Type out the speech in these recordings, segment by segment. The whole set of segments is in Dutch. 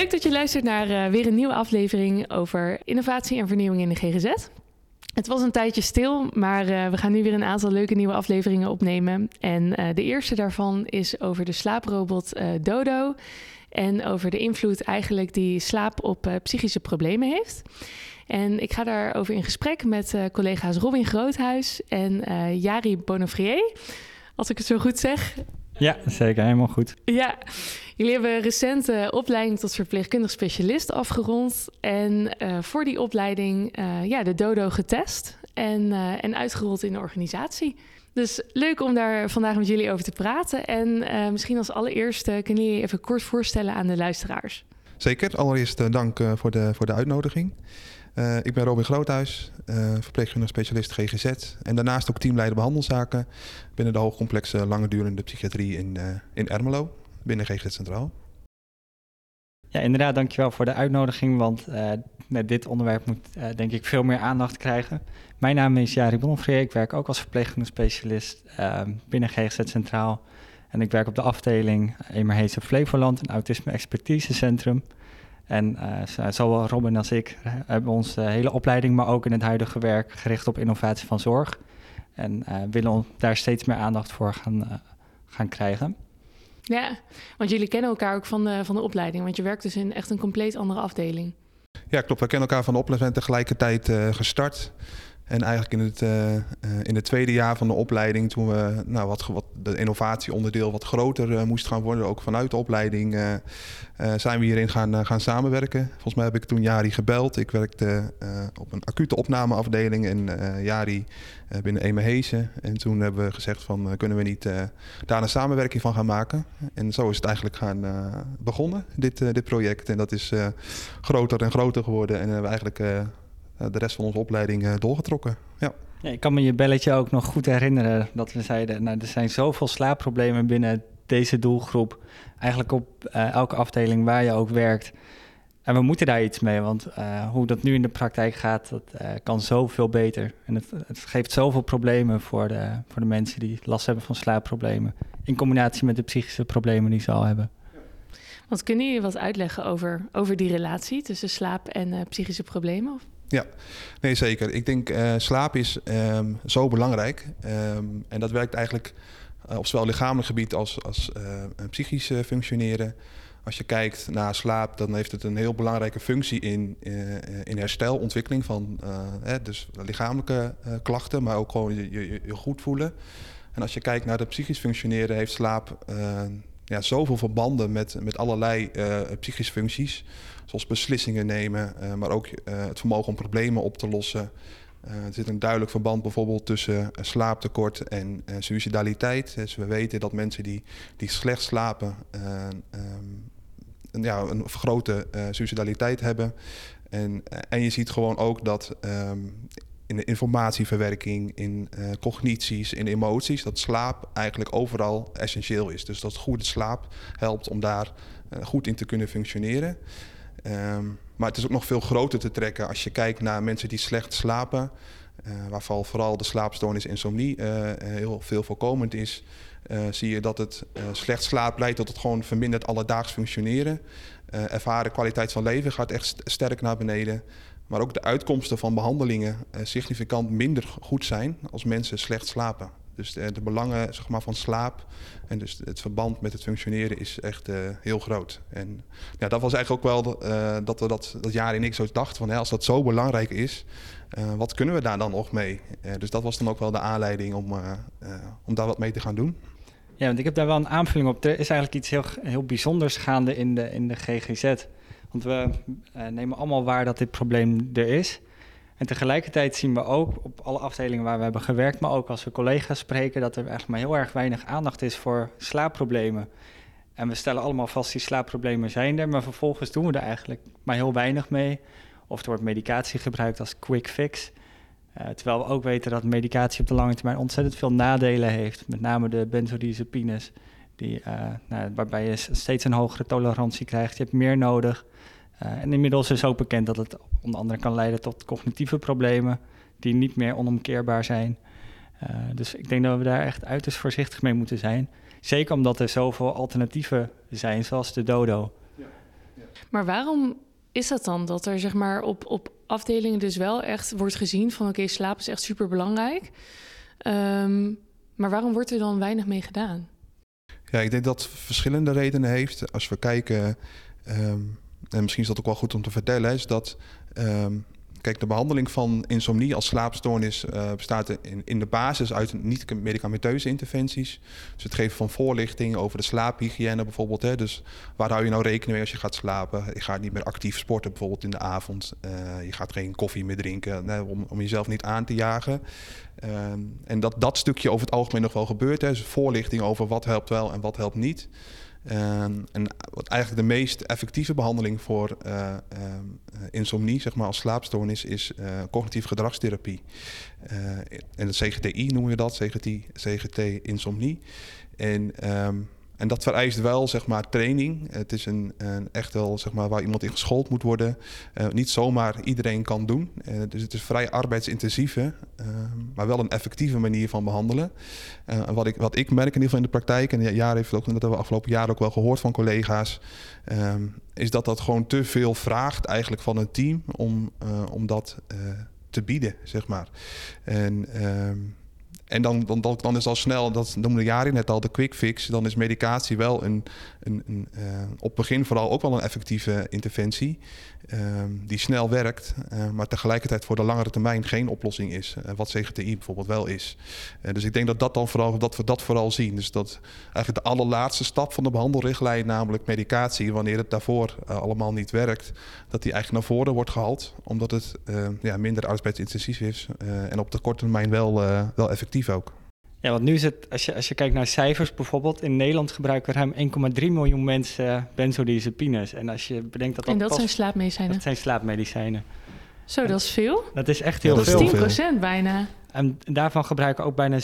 Leuk dat je luistert naar uh, weer een nieuwe aflevering over innovatie en vernieuwing in de GGZ. Het was een tijdje stil, maar uh, we gaan nu weer een aantal leuke nieuwe afleveringen opnemen. En uh, de eerste daarvan is over de slaaprobot Dodo. En over de invloed eigenlijk die slaap op psychische problemen heeft. En ik ga daarover in gesprek met collega's Robin Groothuis en Jari Bonafrier. Als ik het zo goed zeg. Ja, zeker. Helemaal goed. Ja, jullie hebben een recente opleiding tot verpleegkundig specialist afgerond. En uh, voor die opleiding uh, ja, de dodo getest en, uh, en uitgerold in de organisatie. Dus leuk om daar vandaag met jullie over te praten. En misschien als allereerste kunnen jullie even kort voorstellen aan de luisteraars. Zeker. Allereerst dank voor, de, voor de uitnodiging. Uh, ik ben Robin Groothuis, uh, verpleegkundig specialist GGZ. En daarnaast ook teamleider behandelzaken binnen de hoogcomplexe langdurende psychiatrie in, uh, in Ermelo, binnen GGZ Centraal. Ja, inderdaad, dankjewel voor de uitnodiging, want met dit onderwerp moet denk ik veel meer aandacht krijgen. Mijn naam is Jari Bonnefreer, ik werk ook als verpleegkundig specialist binnen GGZ Centraal. En ik werk op de afdeling Emerheese Flevoland, een autisme expertisecentrum. En uh, zowel Robin als ik hebben onze hele opleiding, maar ook in het huidige werk gericht op innovatie van zorg. En uh, willen daar steeds meer aandacht voor gaan, uh, gaan krijgen. Ja, want jullie kennen elkaar ook van de, van de opleiding, want je werkt dus in echt een compleet andere afdeling. Ja, klopt. We kennen elkaar van de opleiding en tegelijkertijd gestart. En eigenlijk in het, uh, in het tweede jaar van de opleiding, toen we nou, wat, wat de innovatieonderdeel wat groter uh, moest gaan worden, ook vanuit de opleiding, zijn we hierin gaan, gaan samenwerken. Volgens mij heb ik toen Jari gebeld. Ik werkte op een acute opnameafdeling en Jari binnen Emehezen. En toen hebben we gezegd van kunnen we niet daar een samenwerking van gaan maken. En zo is het eigenlijk gaan begonnen, dit, dit project. En dat is groter en groter geworden en we eigenlijk eh, de rest van onze opleiding eh, doorgetrokken. Ja. ja. ik kan me je belletje ook nog goed herinneren dat we zeiden, nou, er zijn zoveel slaapproblemen binnen deze doelgroep. Eigenlijk op uh, elke afdeling waar je ook werkt. En we moeten daar iets mee, want uh, hoe dat nu in de praktijk gaat, dat uh, kan zoveel beter. En het, het, geeft zoveel problemen voor de, voor de mensen die last hebben van slaapproblemen. In combinatie met de psychische problemen die ze al hebben. Want kunnen jullie wat uitleggen over, over die relatie tussen slaap en uh, psychische problemen? Of? Ja, nee zeker. Ik denk uh, slaap is um, zo belangrijk. Um, en dat werkt eigenlijk uh, op zowel lichamelijk gebied als, als uh, psychisch functioneren. Als je kijkt naar slaap, dan heeft het een heel belangrijke functie in, in herstel, ontwikkeling van hè, dus lichamelijke klachten, maar ook gewoon je, je, je, goed voelen. En als je kijkt naar het psychisch functioneren, heeft slaap ja, zoveel verbanden met, met allerlei psychische functies zoals beslissingen nemen, uh, maar ook uh, het vermogen om problemen op te lossen. Uh, er zit een duidelijk verband bijvoorbeeld tussen slaaptekort en suicidaliteit. Dus we weten dat mensen die, die slecht slapen um, een, ja, een vergrote suicidaliteit hebben. En, en je ziet gewoon ook dat um, in de informatieverwerking, in cognities, in emoties, dat slaap eigenlijk overal essentieel is. Dus dat goede slaap helpt om daar goed in te kunnen functioneren. Um, maar het is ook nog veel groter te trekken als je kijkt naar mensen die slecht slapen. Uh, waarvan vooral de slaapstoornis insomnie uh, heel veel voorkomend is. Uh, zie je dat het slecht slaap leidt tot het gewoon verminderd alledaags functioneren. ervaren kwaliteit van leven gaat echt sterk naar beneden. Maar ook de uitkomsten van behandelingen significant minder goed zijn als mensen slecht slapen. Dus de, de, belangen zeg maar, van slaap en dus het verband met het functioneren is echt uh, heel groot. En ja, dat was eigenlijk ook wel dat we dat, dat jaar in ik zo dachten van hè, als dat zo belangrijk is, wat kunnen we daar dan nog mee? dus dat was dan ook wel de aanleiding om, om daar wat mee te gaan doen. Ja, want ik heb daar wel een aanvulling op. Er is eigenlijk iets heel, heel bijzonders gaande in de, in de GGZ. Want we nemen allemaal waar dat dit probleem er is. En tegelijkertijd zien we ook op alle afdelingen waar we hebben gewerkt, maar ook als we collega's spreken, dat er echt maar heel erg weinig aandacht is voor slaapproblemen. En we stellen allemaal vast, die slaapproblemen zijn er, maar vervolgens doen we er eigenlijk maar heel weinig mee. Of er wordt medicatie gebruikt als quick fix. Uh, terwijl we ook weten dat medicatie op de lange termijn ontzettend veel nadelen heeft. Met name de benzodiazepines, die, uh, nou, waarbij je steeds een hogere tolerantie krijgt. Je hebt meer nodig. Uh, en inmiddels is ook bekend dat het onder andere kan leiden tot cognitieve problemen die niet meer onomkeerbaar zijn. dus ik denk dat we daar echt uiterst voorzichtig mee moeten zijn. Zeker omdat er zoveel alternatieven zijn, zoals de dodo. Ja. Ja. Maar waarom is dat dan? Dat er zeg maar op, op afdelingen dus wel echt wordt gezien van oké, slaap is echt super belangrijk. Um, maar waarom wordt er dan weinig mee gedaan? Ja, ik denk dat verschillende redenen heeft. Als we kijken, um, en misschien is dat ook wel goed om te vertellen, is dat um, Kijk, de behandeling van insomnie als slaapstoornis uh, bestaat in, in de basis uit niet-medicamenteuze interventies. Dus het geven van voorlichting over de slaaphygiëne bijvoorbeeld. Hè. Dus waar hou je nou rekening mee als je gaat slapen? Je gaat niet meer actief sporten bijvoorbeeld in de avond. Uh, je gaat geen koffie meer drinken om, om jezelf niet aan te jagen. Uh, en dat dat stukje over het algemeen nog wel gebeurt. Hè. Dus voorlichting over wat helpt wel en wat helpt niet. Um, en wat eigenlijk de meest effectieve behandeling voor uh, uh, insomnie, zeg maar als slaapstoornis, is uh, cognitieve gedragstherapie. en de CGTI noemen we dat, CGT, CGT insomnie. En um, en dat vereist wel zeg maar, training. Het is een, een echt wel zeg maar, waar iemand in geschoold moet worden. Uh, niet zomaar iedereen kan doen. Uh, dus het is vrij arbeidsintensieve, uh, maar wel een effectieve manier van behandelen. en wat ik, wat ik merk in ieder geval in de praktijk, en ja, jaar heeft ook, dat hebben we afgelopen jaar ook wel gehoord van collega's, ehm, is dat dat gewoon te veel vraagt eigenlijk van een team om, om dat te bieden, zeg maar. En ehm, en dan, dan, dan is al snel, dat noemde Jari net al, de quick fix. Dan is medicatie wel een, een, een uh, op begin vooral ook wel een effectieve interventie. Uh, die snel werkt, uh, maar tegelijkertijd voor de langere termijn geen oplossing is. Uh, wat CGTI bijvoorbeeld wel is. dus ik denk dat, dat, dan vooral, dat we dat vooral zien. Dus dat eigenlijk de allerlaatste stap van de behandelrichtlijn, namelijk medicatie, wanneer het daarvoor allemaal niet werkt, dat die eigenlijk naar voren wordt gehaald. Omdat het ja, minder arbeidsintensief is en op de korte termijn wel, wel effectief ook. Ja, want nu is het, als je, als je kijkt naar cijfers bijvoorbeeld, in Nederland gebruiken ruim 1,3 miljoen mensen benzodiazepines. En als je bedenkt dat dat. En dat zijn slaapmedicijnen? Dat zijn slaapmedicijnen. Zo, dat is veel. Dat is echt heel ja, veel. 10 procent bijna. En daarvan gebruiken ook bijna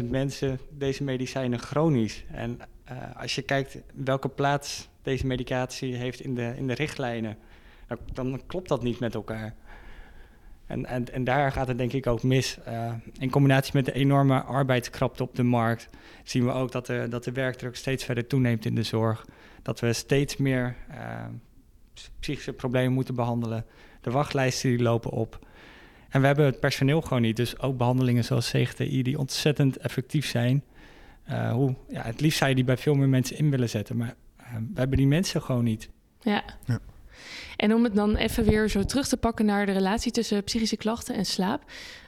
700.000 mensen deze medicijnen chronisch. En uh, als je kijkt welke plaats deze medicatie heeft in de, in de richtlijnen, dan, dan klopt dat niet met elkaar. En, en, en daar gaat het denk ik ook mis. Uh, in combinatie met de enorme arbeidskrapte op de markt zien we ook dat de, dat de werkdruk steeds verder toeneemt in de zorg. Dat we steeds meer uh, psychische problemen moeten behandelen. De wachtlijsten die lopen op. En we hebben het personeel gewoon niet. Dus ook behandelingen zoals CGTI die ontzettend effectief zijn. Uh, hoe, ja, het liefst zou je die bij veel meer mensen in willen zetten. Maar we hebben die mensen gewoon niet. Ja. ja. En om het dan even weer zo terug te pakken naar de relatie tussen psychische klachten en slaap.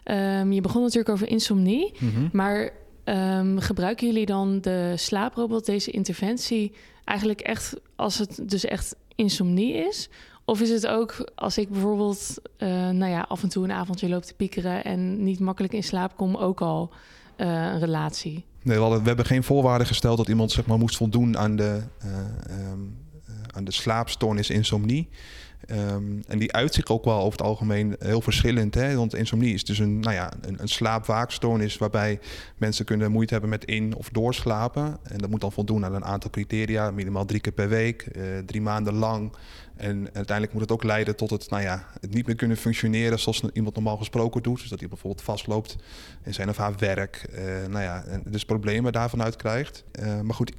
Um, je begon natuurlijk over insomnie, mm -hmm. maar um, gebruiken jullie dan de slaaprobot, deze interventie, eigenlijk echt als het dus echt insomnie is? Of is het ook als ik bijvoorbeeld uh, nou ja, af en toe een avondje loop te piekeren en niet makkelijk in slaap kom, ook al uh, een relatie? Nee, we, hadden, we, hebben geen voorwaarden gesteld dat iemand zeg maar, moest voldoen aan de, uh, um, aan de slaapstoornis insomnie. Um, en die uitzicht ook wel over het algemeen heel verschillend. Hè? Want insomnie is dus een, nou ja, een, een slaapwaakstoornis waarbij mensen kunnen moeite hebben met in- of doorslapen. En dat moet dan voldoen aan een aantal criteria, minimaal drie keer per week, uh, drie maanden lang. En uiteindelijk moet het ook leiden tot het, nou ja, het niet meer kunnen functioneren zoals iemand normaal gesproken doet. Dus dat hij bijvoorbeeld vastloopt in zijn of haar werk. Uh, nou ja, en dus problemen daarvan uit krijgt. Uh, maar goed,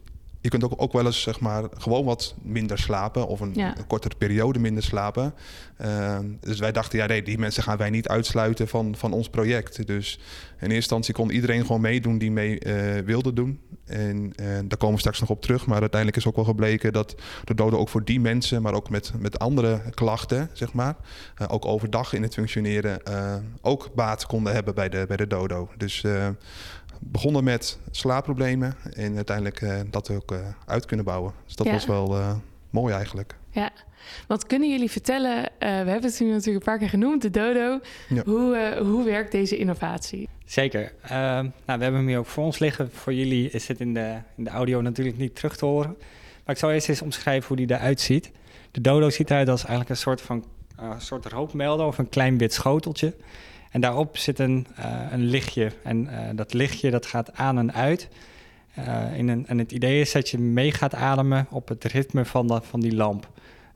je kunt ook, ook wel eens zeg maar, gewoon wat minder slapen of een, ja. een kortere periode minder slapen. Uh, dus wij dachten, ja, nee, die mensen gaan wij niet uitsluiten van, van ons project. Dus in eerste instantie kon iedereen gewoon meedoen die mee uh, wilde doen. En uh, daar komen we straks nog op terug. Maar uiteindelijk is ook wel gebleken dat de doden ook voor die mensen, maar ook met, met andere klachten, zeg maar, uh, ook overdag in het functioneren, ook baat konden hebben bij de, bij de dodo. Dus begonnen met slaapproblemen en uiteindelijk uh, dat ook uh, uit kunnen bouwen. Dus dat ja. was wel uh, mooi eigenlijk. Ja, wat kunnen jullie vertellen? we hebben het nu natuurlijk een paar keer genoemd, de dodo. Ja. Hoe, hoe werkt deze innovatie? Zeker. nou, we hebben hem hier ook voor ons liggen. Voor jullie is het in de, in de audio natuurlijk niet terug te horen. Maar ik zal eerst eens omschrijven hoe die eruit ziet. De dodo ziet eruit als eigenlijk een soort van uh, soort rookmelder of een klein wit schoteltje. En daarop zit een, uh, een lichtje. En uh, dat lichtje dat gaat aan en uit. in een, en het idee is dat je mee gaat ademen op het ritme van, van die lamp.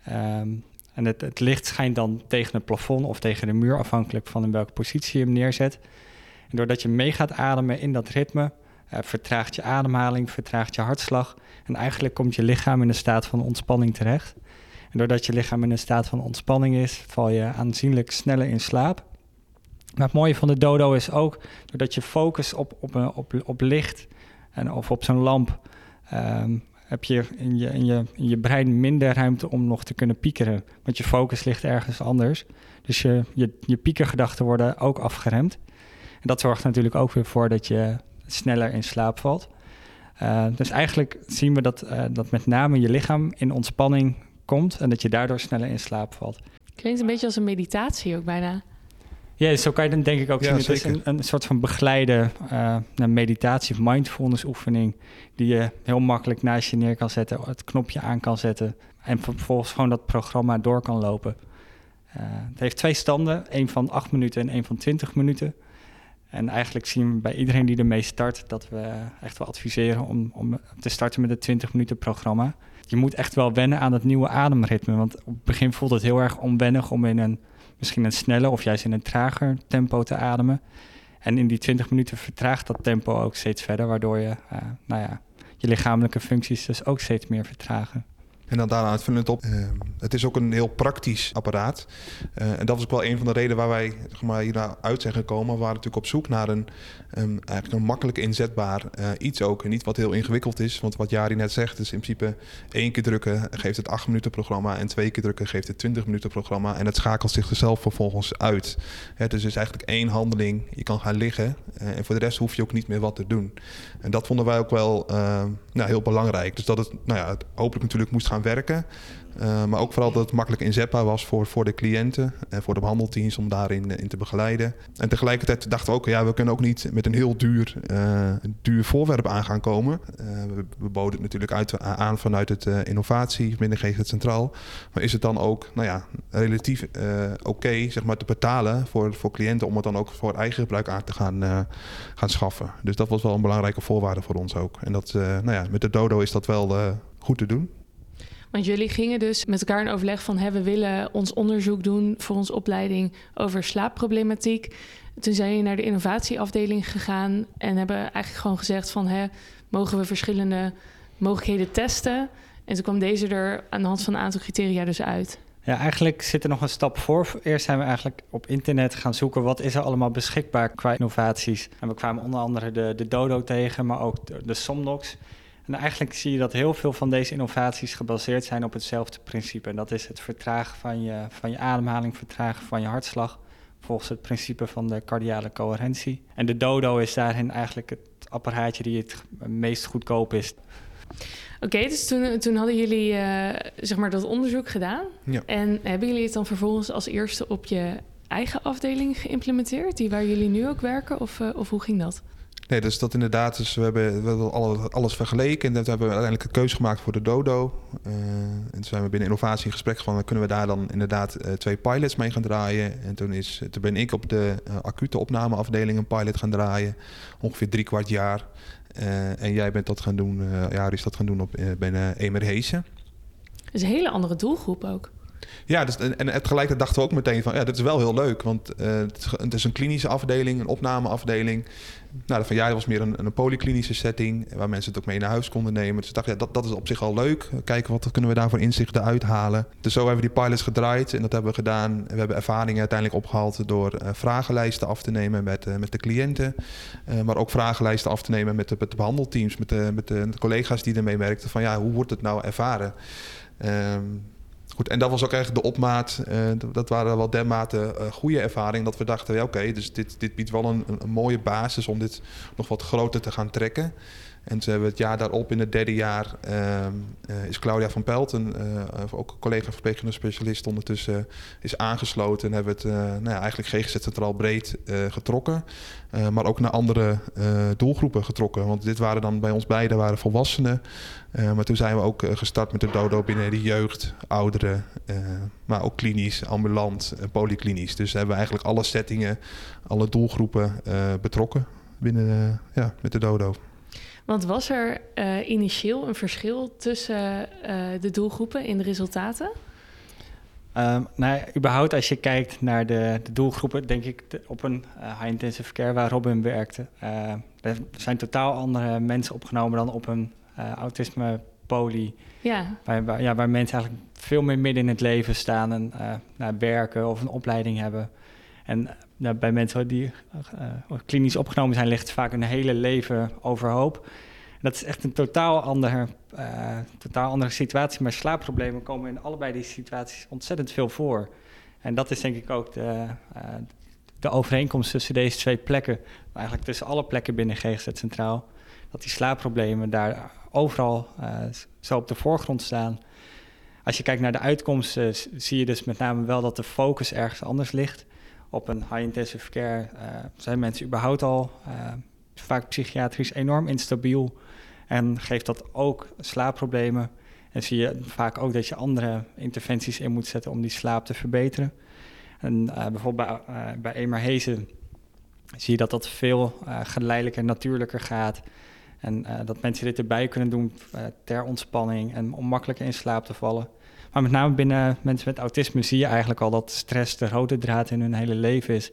Um, en het, het, licht schijnt dan tegen het plafond of tegen de muur, afhankelijk van in welke positie je hem neerzet. En doordat je mee gaat ademen in dat ritme, vertraagt je ademhaling, vertraagt je hartslag. En eigenlijk komt je lichaam in een staat van ontspanning terecht. En doordat je lichaam in een staat van ontspanning is, val je aanzienlijk sneller in slaap. Maar het mooie van de dodo is ook, doordat je focus op, op, op, op licht en, of op zo'n lamp, um, heb je in, je in je in je brein minder ruimte om nog te kunnen piekeren. Want je focus ligt ergens anders. Dus je, je, je piekergedachten worden ook afgeremd. En dat zorgt natuurlijk ook weer voor dat je sneller in slaap valt. Uh, dus eigenlijk zien we dat, uh, dat met name je lichaam in ontspanning komt en dat je daardoor sneller in slaap valt. Klinkt een beetje als een meditatie ook bijna. Ja, zo kan je dan denk ik ook ja, zien. Het is een, een, soort van begeleide uh, meditatie of mindfulness oefening... die je heel makkelijk naast je neer kan zetten, het knopje aan kan zetten... en vervolgens gewoon dat programma door kan lopen. Uh, het heeft twee standen, één van 8 minuten en één van 20 minuten. En eigenlijk zien we bij iedereen die ermee start... dat we echt wel adviseren om, om te starten met het 20 minuten programma je moet echt wel wennen aan het nieuwe ademritme. Want op het begin voelt het heel erg onwennig om in een misschien een sneller of juist in een trager tempo te ademen. En in die 20 minuten vertraagt dat tempo ook steeds verder, waardoor je, uh, nou ja, je lichamelijke functies dus ook steeds meer vertragen. En dan daarna het op. Uh, het is ook een heel praktisch apparaat. Uh, en dat was ook wel een van de redenen waar wij zeg maar, hierna uit zijn gekomen. We waren natuurlijk op zoek naar een, eigenlijk een makkelijk inzetbaar uh, iets ook. En niet wat heel ingewikkeld is. Want wat Jari net zegt is in principe één keer drukken geeft het 8 minuten programma. En twee keer drukken geeft het 20 minuten programma. En het schakelt zichzelf vervolgens uit. Het dus is eigenlijk één handeling. Je kan gaan liggen. en voor de rest hoef je ook niet meer wat te doen. En dat vonden wij ook wel nou, heel belangrijk. Dus dat het, nou ja, het hopelijk natuurlijk moest gaan werken. Uh, maar ook vooral dat het makkelijk inzetbaar was voor, voor de cliënten en voor de behandelteams om daarin in te begeleiden. En tegelijkertijd dachten we ook, ja, we kunnen ook niet met een heel duur, uh, duur voorwerp aan gaan komen. We, boden het natuurlijk uit, aan vanuit het innovatie, binnen het Centraal. Maar is het dan ook, nou ja, relatief oké, zeg maar, te betalen voor, voor cliënten om het dan ook voor eigen gebruik aan te gaan, gaan schaffen. Dus dat was wel een belangrijke voorwaarde voor ons ook. En dat, nou ja, met de Dodo is dat wel goed te doen. Want jullie gingen dus met elkaar in overleg van... Hè, we willen ons onderzoek doen voor onze opleiding over slaapproblematiek. Toen zijn jullie naar de innovatieafdeling gegaan... en hebben eigenlijk gewoon gezegd van... Hè, mogen we verschillende mogelijkheden testen? En toen kwam deze er aan de hand van een aantal criteria dus uit. Ja, eigenlijk zit er nog een stap voor. Eerst zijn we eigenlijk op internet gaan zoeken wat is er allemaal beschikbaar qua innovaties. En we kwamen onder andere de, de Dodo tegen, maar ook de, de Somnox. En eigenlijk zie je dat heel veel van deze innovaties gebaseerd zijn op hetzelfde principe. En dat is het vertragen van je, van je ademhaling, vertragen van je hartslag. Volgens het principe van de cardiale coherentie. En de Dodo is daarin eigenlijk het apparaatje die het meest goedkoop is. Oké, dus toen, toen hadden jullie uh, zeg maar dat onderzoek gedaan. Ja. En hebben jullie het dan vervolgens als eerste op je eigen afdeling geïmplementeerd, die waar jullie nu ook werken? Of, uh, of hoe ging dat? Nee, dus dat inderdaad. Dus we hebben, we hebben alles, vergeleken. En dat hebben we uiteindelijk een keuze gemaakt voor de Dodo. Uh, en toen zijn we binnen innovatie in gesprek van... kunnen we daar dan inderdaad uh, twee pilots mee gaan draaien. En toen, is, toen ben ik op de uh, acute opnameafdeling een pilot gaan draaien. Ongeveer drie kwart jaar. en jij bent dat gaan doen, ja, is dat gaan doen op, binnen Emerheesen. Dat is een hele andere doelgroep ook. Ja, dus, en, en tegelijkertijd dachten we ook meteen van... ja, dit is wel heel leuk, want uh, het, is een klinische afdeling, een opnameafdeling. Nou, van ja, was meer een, een polyklinische setting... waar mensen het ook mee naar huis konden nemen. Dus dacht, ja, dat, dat is op zich al leuk. Kijken wat kunnen we daar voor inzichten uithalen. Dus zo hebben we die pilots gedraaid en dat hebben we gedaan. We hebben ervaringen uiteindelijk opgehaald... door uh, vragenlijsten af te nemen met, uh, met de cliënten. maar ook vragenlijsten af te nemen met de, met de behandelteams... met, de, met de, collega's die ermee werkten. Van ja, hoe wordt het nou ervaren? Um, Goed, en dat was ook eigenlijk de opmaat. Uh, dat waren wel dermate uh, goede ervaringen dat we dachten, ja, oké, dus dit, dit biedt wel een, een, mooie basis om dit nog wat groter te gaan trekken. En ze hebben het jaar daarop, in het derde jaar, ehm, eh, is Claudia van Pelt, een, uh, ook een collega verpleegkundige specialist, ondertussen is aangesloten. En hebben het nou ja, eigenlijk GGZ Centraal breed getrokken. maar ook naar andere doelgroepen getrokken. Want dit waren dan bij ons beiden waren volwassenen. maar toen zijn we ook gestart met de dodo binnen de jeugd, ouderen. maar ook klinisch, ambulant, polyklinisch. Dus hebben we eigenlijk alle settingen, alle doelgroepen betrokken binnen ja, met de dodo. Want was er uh, initieel een verschil tussen uh, de doelgroepen in de resultaten? Um, nou, überhaupt als je kijkt naar de, de doelgroepen, denk ik de, op een uh, high-intensive care waar Robin werkte. er zijn totaal andere mensen opgenomen dan op een autisme poly. Ja. Waar, waar, ja, waar mensen eigenlijk veel meer midden in het leven staan en naar werken of een opleiding hebben. En nou, bij mensen die uh, klinisch opgenomen zijn, ligt vaak een hele leven overhoop. dat is echt een totaal, ander, uh, totaal andere situatie. Maar slaapproblemen komen in allebei die situaties ontzettend veel voor. En dat is denk ik ook de, de overeenkomst tussen deze twee plekken. Eigenlijk tussen alle plekken binnen GGZ Centraal. Dat die slaapproblemen daar overal zo op de voorgrond staan. Als je kijkt naar de uitkomsten, zie je dus met name wel dat de focus ergens anders ligt op een high-intensive care uh, zijn mensen überhaupt al uh, vaak psychiatrisch enorm instabiel. En geeft dat ook slaapproblemen. En zie je vaak ook dat je andere interventies in moet zetten om die slaap te verbeteren. En uh, bijvoorbeeld bij, bij Emerhezen zie je dat dat veel geleidelijker, natuurlijker gaat. En dat mensen dit erbij kunnen doen ter ontspanning en om makkelijker in slaap te vallen. Maar met name binnen mensen met autisme zie je eigenlijk al dat stress de rode draad in hun hele leven is.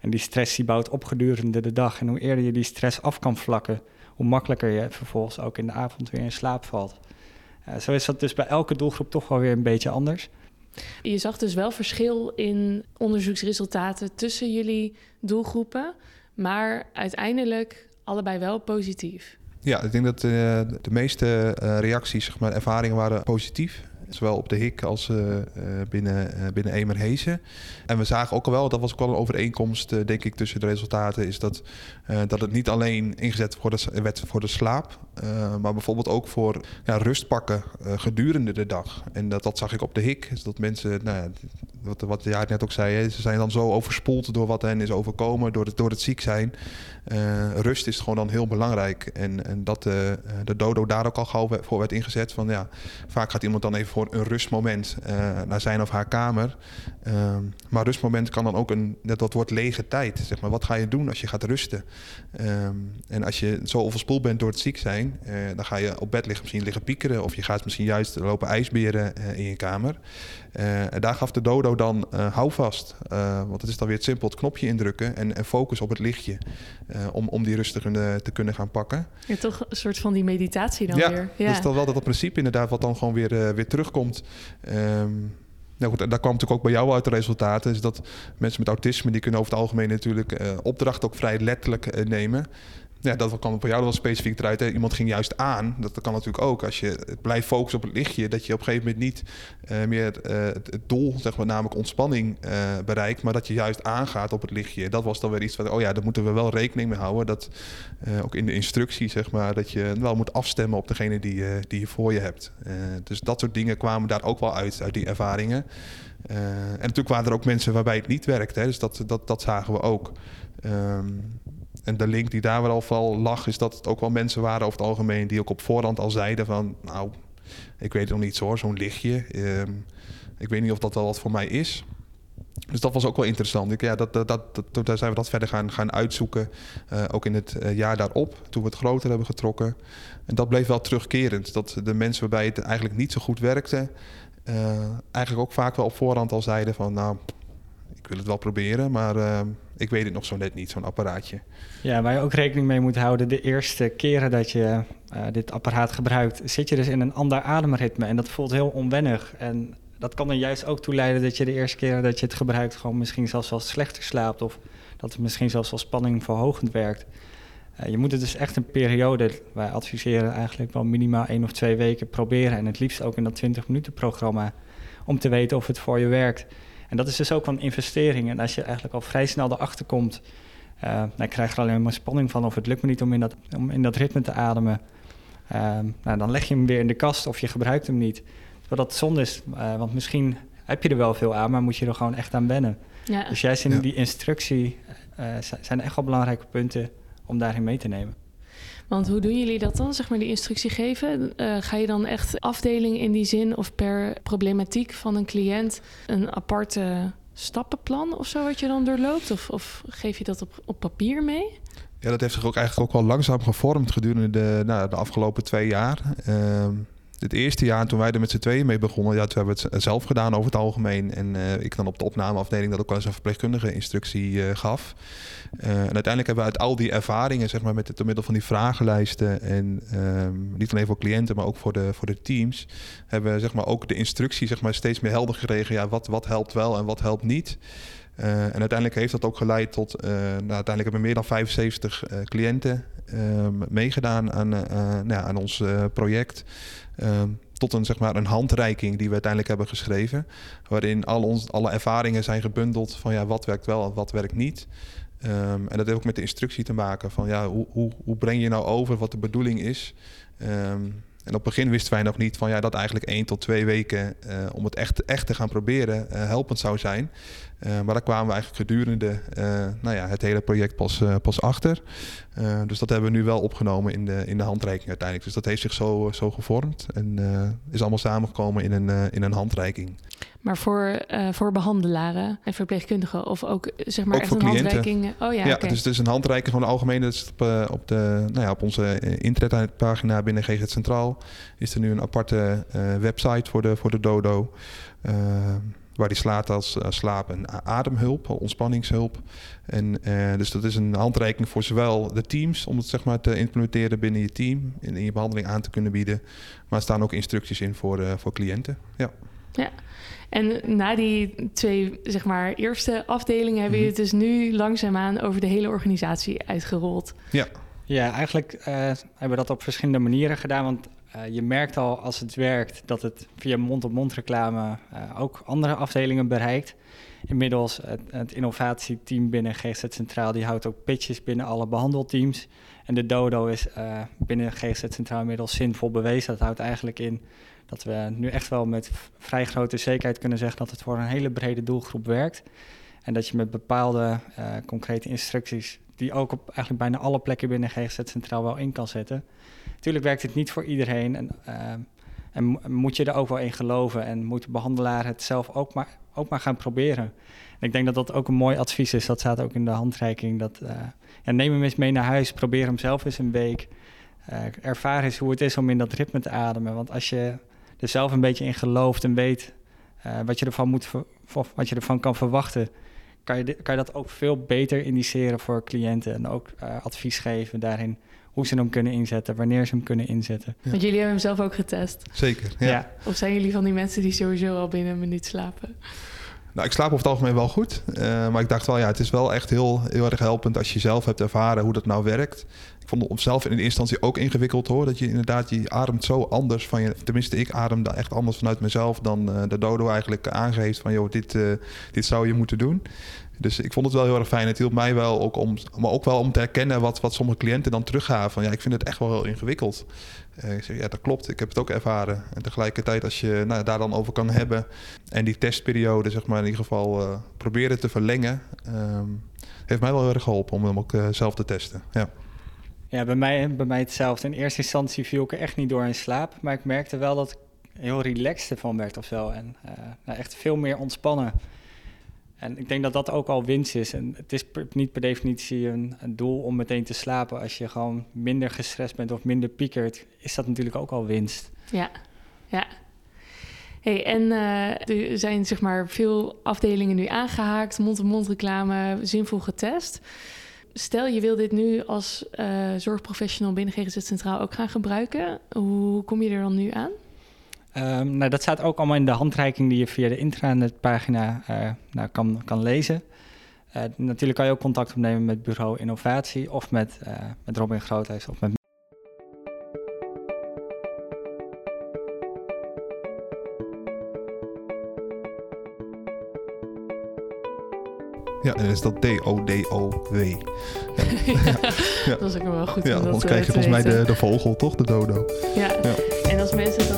En die stress die bouwt op gedurende de dag. En hoe eerder je die stress af kan vlakken, hoe makkelijker je vervolgens ook in de avond weer in slaap valt. Uh, zo is dat dus bij elke doelgroep toch wel weer een beetje anders. Je zag dus wel verschil in onderzoeksresultaten tussen jullie doelgroepen, maar uiteindelijk allebei wel positief. Ja, ik denk dat uh, de meeste uh, reacties, zeg maar, ervaringen waren positief. Zowel op de HIK als uh, binnen, uh, binnen Emerhezen. En we zagen ook al wel, dat was ook wel een overeenkomst, denk ik, tussen de resultaten, is dat, dat het niet alleen ingezet voor de, werd voor de slaap, maar bijvoorbeeld ook voor ja, rust pakken gedurende de dag. En dat, dat zag ik op de HIK. Dus dat mensen, nou, wat, wat jij net ook zei, ze zijn dan zo overspoeld door wat hen is overkomen, door het, door het ziek zijn. Rust is gewoon dan heel belangrijk. En, en dat de dodo daar ook al gauw voor werd ingezet. Van ja, vaak gaat iemand dan even voor een rustmoment uh, naar zijn of haar kamer. Uh, maar rustmoment kan dan ook een, dat wordt lege tijd. Zeg maar. Wat ga je doen als je gaat rusten? Um, en als je zo overspoeld bent door het ziek zijn, dan ga je op bed liggen, misschien liggen piekeren. Of je gaat misschien juist lopen ijsberen in je kamer. daar gaf de dodo dan hou vast. want het is dan weer het simpel het knopje indrukken en, en focus op het lichtje. Om, om die rustig te kunnen gaan pakken. Ja, toch een soort van die meditatie dan ja, weer. Ja, dat is dan wel dat principe inderdaad wat dan gewoon weer, weer terug terugkomt. Um, nou goed, daar kwam natuurlijk ook bij jou uit de resultaten. Is dat mensen met autisme die kunnen over het algemeen natuurlijk uh, opdrachten ook vrij letterlijk nemen. Ja, dat kwam voor jou wel specifiek eruit. Hè? Iemand ging juist aan. Dat kan natuurlijk ook. Als je blijft focussen op het lichtje, dat je op een gegeven moment niet uh, meer uh, het doel, zeg maar, namelijk ontspanning, uh, bereikt, maar dat je juist aangaat op het lichtje. Dat was dan weer iets van, oh ja, daar moeten we wel rekening mee houden. Dat ook in de instructie, zeg maar, dat je wel moet afstemmen op degene die, die je voor je hebt. dus dat soort dingen kwamen daar ook wel uit, uit die ervaringen. en natuurlijk waren er ook mensen waarbij het niet werkte. Hè? Dus dat, dat, dat zagen we ook. Um, en de link die daar wel al lag, is dat het ook wel mensen waren over het algemeen die ook op voorhand al zeiden van, nou, ik weet nog niet hoor, zo'n lichtje. Um, ik weet niet of dat wel wat voor mij is. Dus dat was ook wel interessant. Ik, ja, dat, dat, dat, daar zijn we dat verder gaan, gaan uitzoeken. Uh, ook in het uh, jaar daarop, toen we het groter hebben getrokken. En dat bleef wel terugkerend. Dat de mensen waarbij het eigenlijk niet zo goed werkte... Uh, eigenlijk ook vaak wel op voorhand al zeiden van... nou, ik wil het wel proberen, maar uh, ik weet het nog zo net niet, zo'n apparaatje. Ja, waar je ook rekening mee moet houden, de eerste keren dat je uh, dit apparaat gebruikt, zit je dus in een ander ademritme en dat voelt heel onwennig. En dat kan er juist ook toe leiden dat je de eerste keren dat je het gebruikt gewoon misschien zelfs wel slechter slaapt of dat het misschien zelfs wel spanning verhogend werkt. Uh, je moet het dus echt een periode, wij adviseren eigenlijk wel minimaal één of twee weken proberen en het liefst ook in dat 20 minuten programma om te weten of het voor je werkt. En dat is dus ook een investering. En als je eigenlijk al vrij snel erachter komt Uh, nou, ik krijg er alleen maar spanning van of het lukt me niet om in dat, om in dat ritme te ademen. Uh, nou, dan leg je hem weer in de kast of je gebruikt hem niet. Terwijl dat zonde is, uh, want misschien heb je er wel veel aan, maar moet je er gewoon echt aan wennen. Ja. Dus juist in Ja. die instructie uh, zijn echt wel belangrijke punten om daarin mee te nemen. Want hoe doen jullie dat dan, zeg maar, die instructie geven? Uh, ga je dan echt afdeling in die zin of per problematiek van een cliënt een aparte stappenplan of zo wat je dan doorloopt? Of, of geef je dat op, op papier mee? Ja, dat heeft zich ook eigenlijk ook wel langzaam gevormd gedurende de, nou, de afgelopen twee jaar. Uh, het eerste jaar toen wij er met z'n tweeën mee begonnen, ja, toen hebben we het zelf gedaan over het algemeen. En uh, ik dan op de opnameafdeling dat ook wel eens een verpleegkundige instructie uh, gaf. Uh, en uiteindelijk hebben we uit al die ervaringen, zeg maar, met het door middel van die vragenlijsten en um, niet alleen voor cliënten, maar ook voor de, voor de teams, hebben we zeg maar, ook de instructie zeg maar, steeds meer helder gekregen. Ja, wat, wat helpt wel en wat helpt niet. En uiteindelijk heeft dat ook geleid tot, nou, uiteindelijk hebben we meer dan 75 uh, cliënten meegedaan aan, nou, aan ons project. Um, tot een, zeg maar, een handreiking die we uiteindelijk hebben geschreven. Waarin al ons, alle ervaringen zijn gebundeld van ja, wat werkt wel en wat werkt niet. Um, en dat heeft ook met de instructie te maken van ja, hoe, hoe, hoe breng je nou over wat de bedoeling is. En op het begin wisten wij nog niet van ja, dat eigenlijk één tot twee weken om het echt, echt te gaan proberen helpend zou zijn. Uh, maar daar kwamen we eigenlijk gedurende nou ja, het hele project pas, pas achter. dus dat hebben we nu wel opgenomen in de, in de handreiking uiteindelijk. Dus dat heeft zich zo, zo gevormd en is allemaal samengekomen in een, in een handreiking. Maar voor, uh, voor behandelaren en verpleegkundigen of ook zeg maar ook echt voor een cliënten. handreiking? Oh ja, ja okay. dus het is een handreiking gewoon algemeen. Dat is op, uh, op, de, nou ja, op onze internetpagina binnen GZ Centraal is er nu een aparte uh, website voor de, voor de dodo. Waar die slaat als uh, slaap- en ademhulp, ontspanningshulp. En, uh, dus dat is een handreiking voor zowel de teams om het zeg maar, te implementeren binnen je team, in, in je behandeling aan te kunnen bieden. Maar er staan ook instructies in voor, uh, voor cliënten. Ja. Ja, en na die twee zeg maar, eerste afdelingen hebben jullie Mhm. het dus nu langzaamaan over de hele organisatie uitgerold. Ja, Ja, eigenlijk uh, hebben we dat op verschillende manieren gedaan. Want uh, je merkt al als het werkt dat het via mond-op-mond reclame uh, ook andere afdelingen bereikt. Inmiddels het, het innovatieteam binnen GZ Centraal die houdt ook pitches binnen alle behandelteams. En de dodo is uh, binnen GZ Centraal inmiddels zinvol bewezen. Dat houdt eigenlijk in dat we nu echt wel met vrij grote zekerheid kunnen zeggen dat het voor een hele brede doelgroep werkt. En dat je met bepaalde uh, concrete instructies, die ook op eigenlijk bijna alle plekken binnen GGZ Centraal wel in kan zetten. Natuurlijk werkt het niet voor iedereen en, uh, en moet je er ook wel in geloven en moet de behandelaar het zelf ook maar, ook maar gaan proberen. En ik denk dat dat ook een mooi advies is, dat staat ook in de handreiking. Dat, uh, ja, neem hem eens mee naar huis, probeer hem zelf eens een week. Uh, ervaar eens hoe het is om in dat ritme te ademen. Want als je er zelf een beetje in gelooft en weet wat, je ervan moet wat je ervan kan verwachten, kan je, kan je dat ook veel beter indiceren voor cliënten en ook uh, advies geven daarin hoe ze hem kunnen inzetten, wanneer ze hem kunnen inzetten. Ja. Want jullie hebben hem zelf ook getest. Zeker. Ja. ja. Of zijn jullie van die mensen die sowieso al binnen een minuut slapen? Nou, ik slaap over het algemeen wel goed. Uh, maar ik dacht wel, ja, het is wel echt heel, heel erg helpend als je zelf hebt ervaren hoe dat nou werkt. Vond het zelf in de instantie ook ingewikkeld hoor. Dat je inderdaad, je ademt zo anders van je. Tenminste, ik adem dan echt anders vanuit mezelf dan uh, de dodo eigenlijk aangeeft van joh, dit, uh, dit zou je moeten doen. Dus ik vond het wel heel erg fijn. Het hielp mij wel ook om, maar ook wel om te herkennen wat, wat sommige cliënten dan teruggaven. Van ja, ik vind het echt wel heel ingewikkeld. Uh, ik zeg ja, dat klopt. Ik heb het ook ervaren. En tegelijkertijd, als je nou, daar dan over kan hebben en die testperiode, zeg maar, in ieder geval uh, proberen te verlengen, um, heeft mij wel heel erg geholpen om hem ook zelf te testen. Ja. Ja, bij mij, bij mij hetzelfde. In eerste instantie viel ik er echt niet door in slaap. Maar ik merkte wel dat ik heel relaxed ervan werd of. En uh, nou, echt veel meer ontspannen. En ik denk dat dat ook al winst is. En het is niet per definitie een, doel om meteen te slapen. Als je gewoon minder gestrest bent of minder piekert, is dat natuurlijk ook al winst. Ja, ja. Hey, en uh, er zijn zeg maar veel afdelingen nu aangehaakt, mond-to-mond reclame, zinvol getest. Stel je wil dit nu als uh, zorgprofessional binnen GGZ Centraal ook gaan gebruiken. Hoe kom je er dan nu aan? Um, nou, dat staat ook allemaal in de handreiking die je via de intranetpagina uh, nou, kan, kan lezen. Uh, natuurlijk kan je ook contact opnemen met Bureau Innovatie of met, met Robin Groothuis of met Ja, en is dat D-O-D-O-W. Ja, Dat is ook wel goed. Ja, anders krijg je volgens mij de, de vogel, toch? De dodo. Ja. Ja. en als mensen dan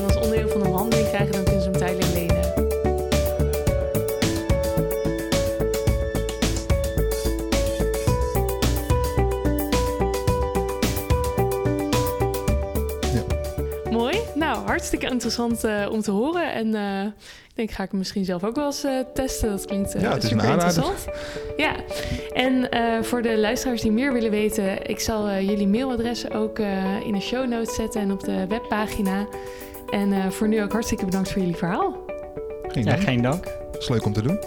hartstikke interessant eh, om te horen. En eh, ik denk, ga ik hem misschien zelf ook wel eens eh, testen. Dat klinkt eh Ja, het is een super interessant. Ja, en eh, voor de luisteraars die meer willen weten, ik zal jullie mailadressen ook eh, in de show notes zetten en op de webpagina. En eh, voor nu ook hartstikke bedankt voor jullie verhaal. Geen Ja, dank. geen dank. is leuk om te doen.